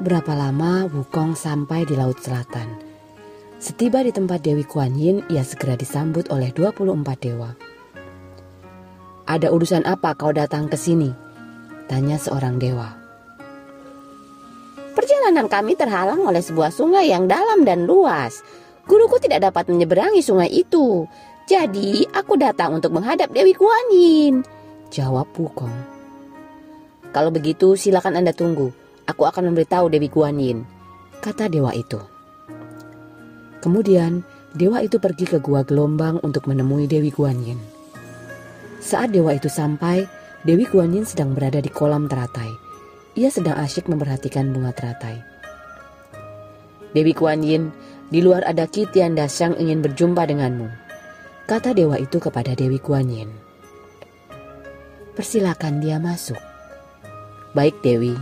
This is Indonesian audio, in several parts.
berapa lama Wukong sampai di Laut Selatan. Setiba di tempat Dewi Kuan Yin, ia segera disambut oleh 24 dewa. Ada urusan apa kau datang ke sini? Tanya seorang dewa. Perjalanan kami terhalang oleh sebuah sungai yang dalam dan luas. Guruku tidak dapat menyeberangi sungai itu. Jadi aku datang untuk menghadap Dewi Kuan Yin. Jawab Wukong. Kalau begitu silakan Anda tunggu. Aku akan memberitahu Dewi Guan Yin, kata dewa itu. Kemudian, dewa itu pergi ke gua gelombang untuk menemui Dewi Guan Yin. Saat dewa itu sampai, Dewi Guan Yin sedang berada di kolam teratai. Ia sedang asyik memperhatikan bunga teratai. Dewi Guan Yin, di luar ada Ki Tian Dasyang ingin berjumpa denganmu. Kata dewa itu kepada Dewi Guan Yin. Persilakan dia masuk. Baik Dewi,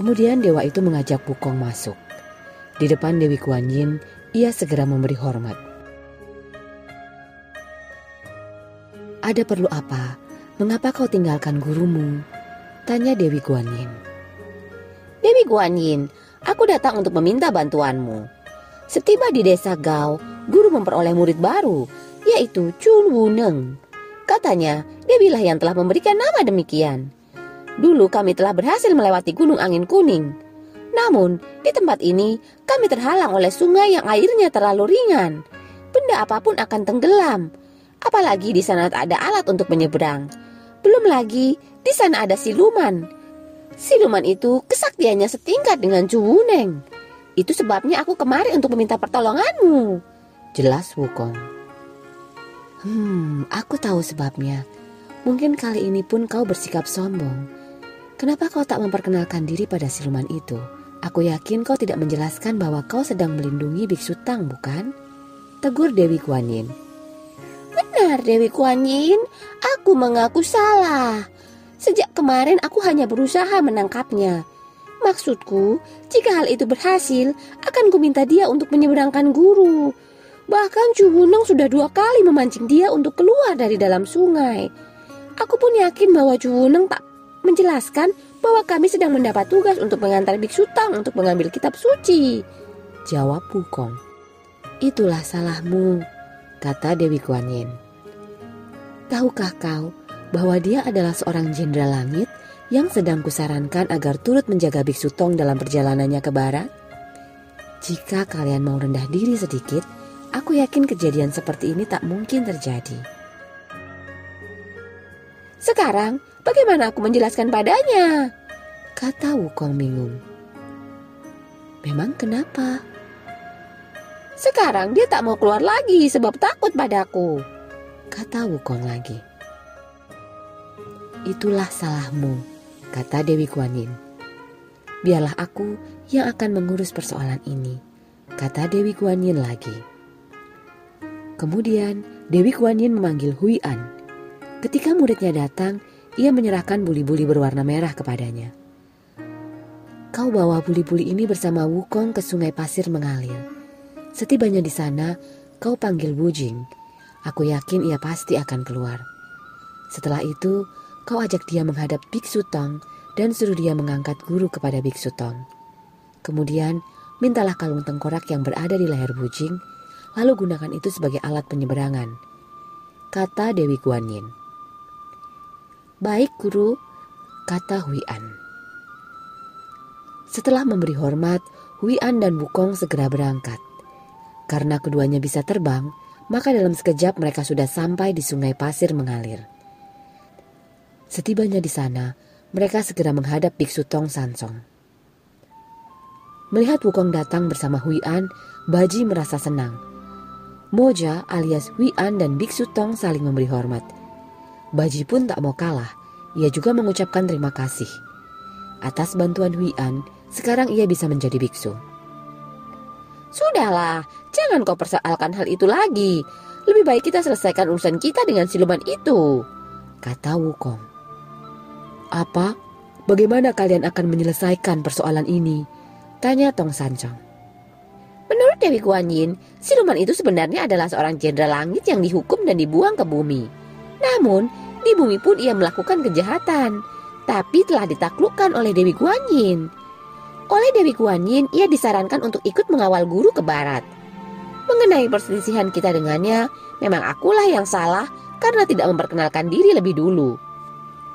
Kemudian dewa itu mengajak Wukong masuk. Di depan Dewi Kuan Yin, ia segera memberi hormat. Ada perlu apa? Mengapa kau tinggalkan gurumu? Tanya Dewi Kuan Yin. Dewi Guan Yin, aku datang untuk meminta bantuanmu. Setiba di desa Gao, guru memperoleh murid baru, yaitu Chun Wu Neng. Katanya, Dewilah yang telah memberikan nama demikian. Dulu kami telah berhasil melewati Gunung Angin Kuning. Namun, di tempat ini kami terhalang oleh sungai yang airnya terlalu ringan. Benda apa pun akan tenggelam. Apalagi di sana ada alat untuk menyeberang. Belum lagi, di sana ada siluman. Siluman itu kesaktiannya setingkat dengan Cuwuneng. Itu sebabnya aku kemari untuk meminta pertolonganmu. Jelas Wukong. Hmm, aku tahu sebabnya. Mungkin kali ini pun kau bersikap sombong. Kenapa kau tak memperkenalkan diri pada siluman itu? Aku yakin kau tidak menjelaskan bahwa kau sedang melindungi biksu Tang, bukan? Tegur Dewi Kuan Yin. Benar Dewi Kuan Yin, aku mengaku salah. Sejak kemarin aku hanya berusaha menangkapnya. Maksudku, jika hal itu berhasil, akan kuminta dia untuk menyeberangkan guru. Bahkan Chu Wuneng sudah dua kali memancing dia untuk keluar dari dalam sungai. Aku pun yakin bahwa Chu Wuneng tak menjelaskan bahwa kami sedang mendapat tugas untuk mengantar biksu Tang untuk mengambil kitab suci. Jawab Wukong. Itulah salahmu, kata Dewi Kuan Yin. Tahukah kau bahwa dia adalah seorang jenderal langit yang sedang kusarankan agar turut menjaga biksu Tong dalam perjalanannya ke barat? Jika kalian mau rendah diri sedikit, aku yakin kejadian seperti ini tak mungkin terjadi. Sekarang, Bagaimana aku menjelaskan padanya? Kata Wukong bingung. Memang kenapa? Sekarang dia tak mau keluar lagi sebab takut padaku. Kata Wukong lagi. Itulah salahmu, kata Dewi Kuan Yin. Biarlah aku yang akan mengurus persoalan ini, kata Dewi Kuan Yin lagi. Kemudian Dewi Kuan Yin memanggil Hui An. Ketika muridnya datang, ia menyerahkan buli-buli berwarna merah kepadanya. Kau bawa buli-buli ini bersama Wukong ke sungai pasir mengalir. Setibanya di sana, kau panggil Wujing. Aku yakin ia pasti akan keluar. Setelah itu, kau ajak dia menghadap Biksu Tong dan suruh dia mengangkat guru kepada Biksu Tong. Kemudian, mintalah kalung tengkorak yang berada di leher Wujing, lalu gunakan itu sebagai alat penyeberangan. Kata Dewi Guan Yin. Baik guru, kata Hui An. Setelah memberi hormat, Hui An dan Wukong segera berangkat. Karena keduanya bisa terbang, maka dalam sekejap mereka sudah sampai di sungai pasir mengalir. Setibanya di sana, mereka segera menghadap Biksu Tong Sansong. Melihat Wukong datang bersama Hui An, Baji merasa senang. Moja alias Hui An dan Biksu Tong saling memberi hormat – Baji pun tak mau kalah. Ia juga mengucapkan terima kasih. Atas bantuan Hui An, sekarang ia bisa menjadi biksu. Sudahlah, jangan kau persoalkan hal itu lagi. Lebih baik kita selesaikan urusan kita dengan siluman itu, kata Wukong. Apa? Bagaimana kalian akan menyelesaikan persoalan ini? Tanya Tong Sancong. Menurut Dewi Guan Yin, siluman itu sebenarnya adalah seorang jenderal langit yang dihukum dan dibuang ke bumi. Namun, di bumi pun ia melakukan kejahatan, tapi telah ditaklukkan oleh Dewi Guan Yin. Oleh Dewi Guan Yin, ia disarankan untuk ikut mengawal guru ke barat. Mengenai perselisihan kita dengannya, memang akulah yang salah karena tidak memperkenalkan diri lebih dulu.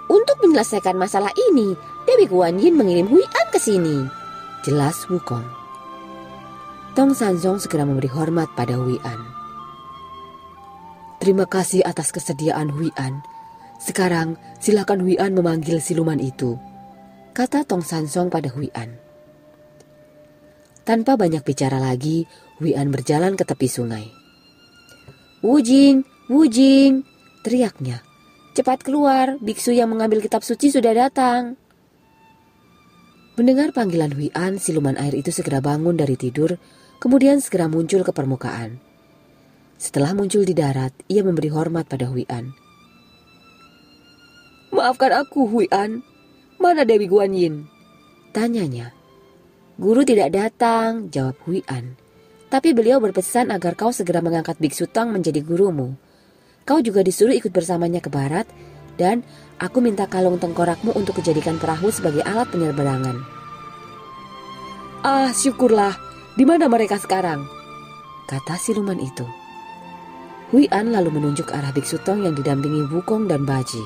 Untuk menyelesaikan masalah ini, Dewi Guan Yin mengirim Hui An ke sini. Jelas Wukong. Tong Sanzong segera memberi hormat pada Hui An. Terima kasih atas kesediaan Hui An. Sekarang silakan Hui An memanggil siluman itu. Kata Tong Sansong pada Hui An. Tanpa banyak bicara lagi, Wian berjalan ke tepi sungai. Wujing, Wujing, teriaknya. Cepat keluar, biksu yang mengambil kitab suci sudah datang. Mendengar panggilan Wian, siluman air itu segera bangun dari tidur, kemudian segera muncul ke permukaan. Setelah muncul di darat, ia memberi hormat pada Wian. Maafkan aku, Huian. Mana Dewi Guan Yin? Tanyanya. Guru tidak datang, jawab Hui An. Tapi beliau berpesan agar kau segera mengangkat Biksu Tong menjadi gurumu. Kau juga disuruh ikut bersamanya ke barat, dan aku minta kalung tengkorakmu untuk dijadikan perahu sebagai alat penyeberangan. Ah, syukurlah. Di mana mereka sekarang? Kata siluman itu. Hui An lalu menunjuk arah Biksu Tong yang didampingi Wukong dan Baji.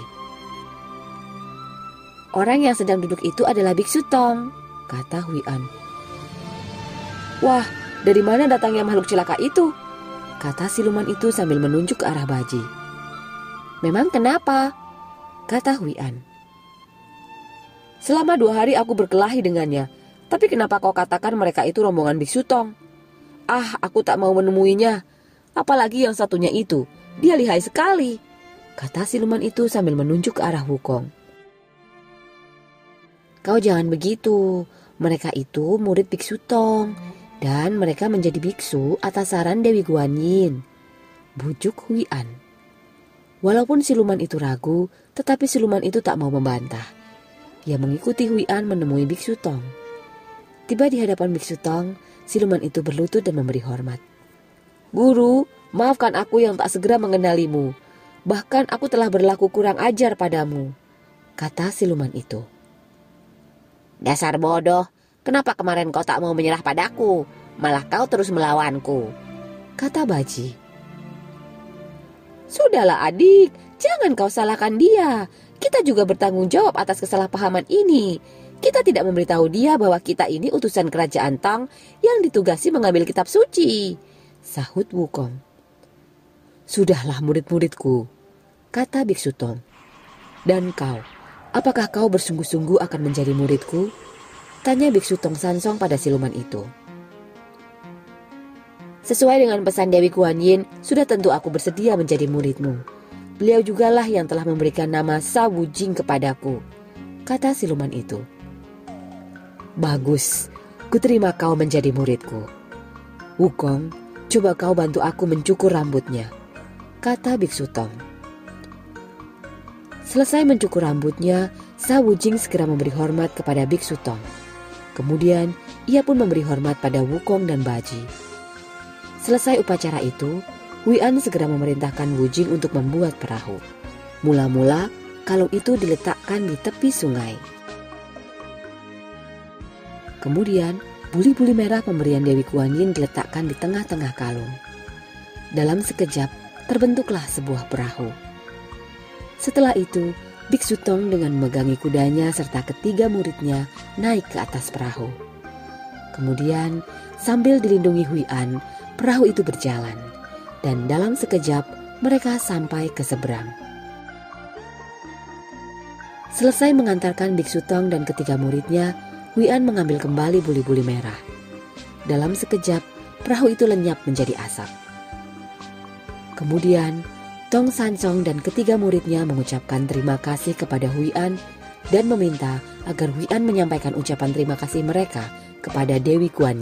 Orang yang sedang duduk itu adalah Biksu Tong, kata Hui An. Wah, dari mana datangnya makhluk celaka itu? Kata siluman itu sambil menunjuk ke arah Baji. Memang kenapa? Kata Hui An. Selama dua hari aku berkelahi dengannya. Tapi kenapa kau katakan mereka itu rombongan biksu tong? Ah, aku tak mau menemuinya. Apalagi yang satunya itu. Dia lihai sekali. Kata siluman itu sambil menunjuk ke arah Wukong. Kau jangan begitu. Mereka itu murid biksu Tong dan mereka menjadi biksu atas saran Dewi Guan Yin. Bujuk Hui An. Walaupun siluman itu ragu, tetapi siluman itu tak mau membantah. Ia mengikuti Hui An menemui biksu Tong. Tiba di hadapan biksu Tong, siluman itu berlutut dan memberi hormat. Guru, maafkan aku yang tak segera mengenalimu. Bahkan aku telah berlaku kurang ajar padamu. Kata siluman itu. Dasar bodoh, Kenapa kemarin kau tak mau menyerah padaku? Malah kau terus melawanku. Kata Baji. Sudahlah adik, jangan kau salahkan dia. Kita juga bertanggung jawab atas kesalahpahaman ini. Kita tidak memberitahu dia bahwa kita ini utusan kerajaan Tang yang ditugasi mengambil kitab suci. Sahut Wukong. Sudahlah murid-muridku, kata Biksu Tong. Dan kau, apakah kau bersungguh-sungguh akan menjadi muridku? Tanya Biksu Tong Sansong pada siluman itu. Sesuai dengan pesan Dewi Kuan Yin, sudah tentu aku bersedia menjadi muridmu. Beliau jugalah yang telah memberikan nama Sa Wujing kepadaku, kata siluman itu. Bagus, kuterima kau menjadi muridku. Wukong, coba kau bantu aku mencukur rambutnya, kata Biksu Tong. Selesai mencukur rambutnya, Sa Wujing segera memberi hormat kepada Biksu Tong. Kemudian ia pun memberi hormat pada Wukong dan Baji. Selesai upacara itu, Wian segera memerintahkan Wujing untuk membuat perahu. Mula-mula, kalung itu diletakkan di tepi sungai. Kemudian, buli-buli merah pemberian Dewi Kuan Yin diletakkan di tengah-tengah kalung. Dalam sekejap, terbentuklah sebuah perahu. Setelah itu, Biksu Tong dengan memegangi kudanya serta ketiga muridnya naik ke atas perahu. Kemudian sambil dilindungi Hui An, perahu itu berjalan dan dalam sekejap mereka sampai ke seberang. Selesai mengantarkan Biksu Tong dan ketiga muridnya, Hui An mengambil kembali buli-buli merah. Dalam sekejap, perahu itu lenyap menjadi asap. Kemudian, Tong Sansong dan ketiga muridnya mengucapkan terima kasih kepada Hui An dan meminta agar Hui An menyampaikan ucapan terima kasih mereka kepada Dewi Guan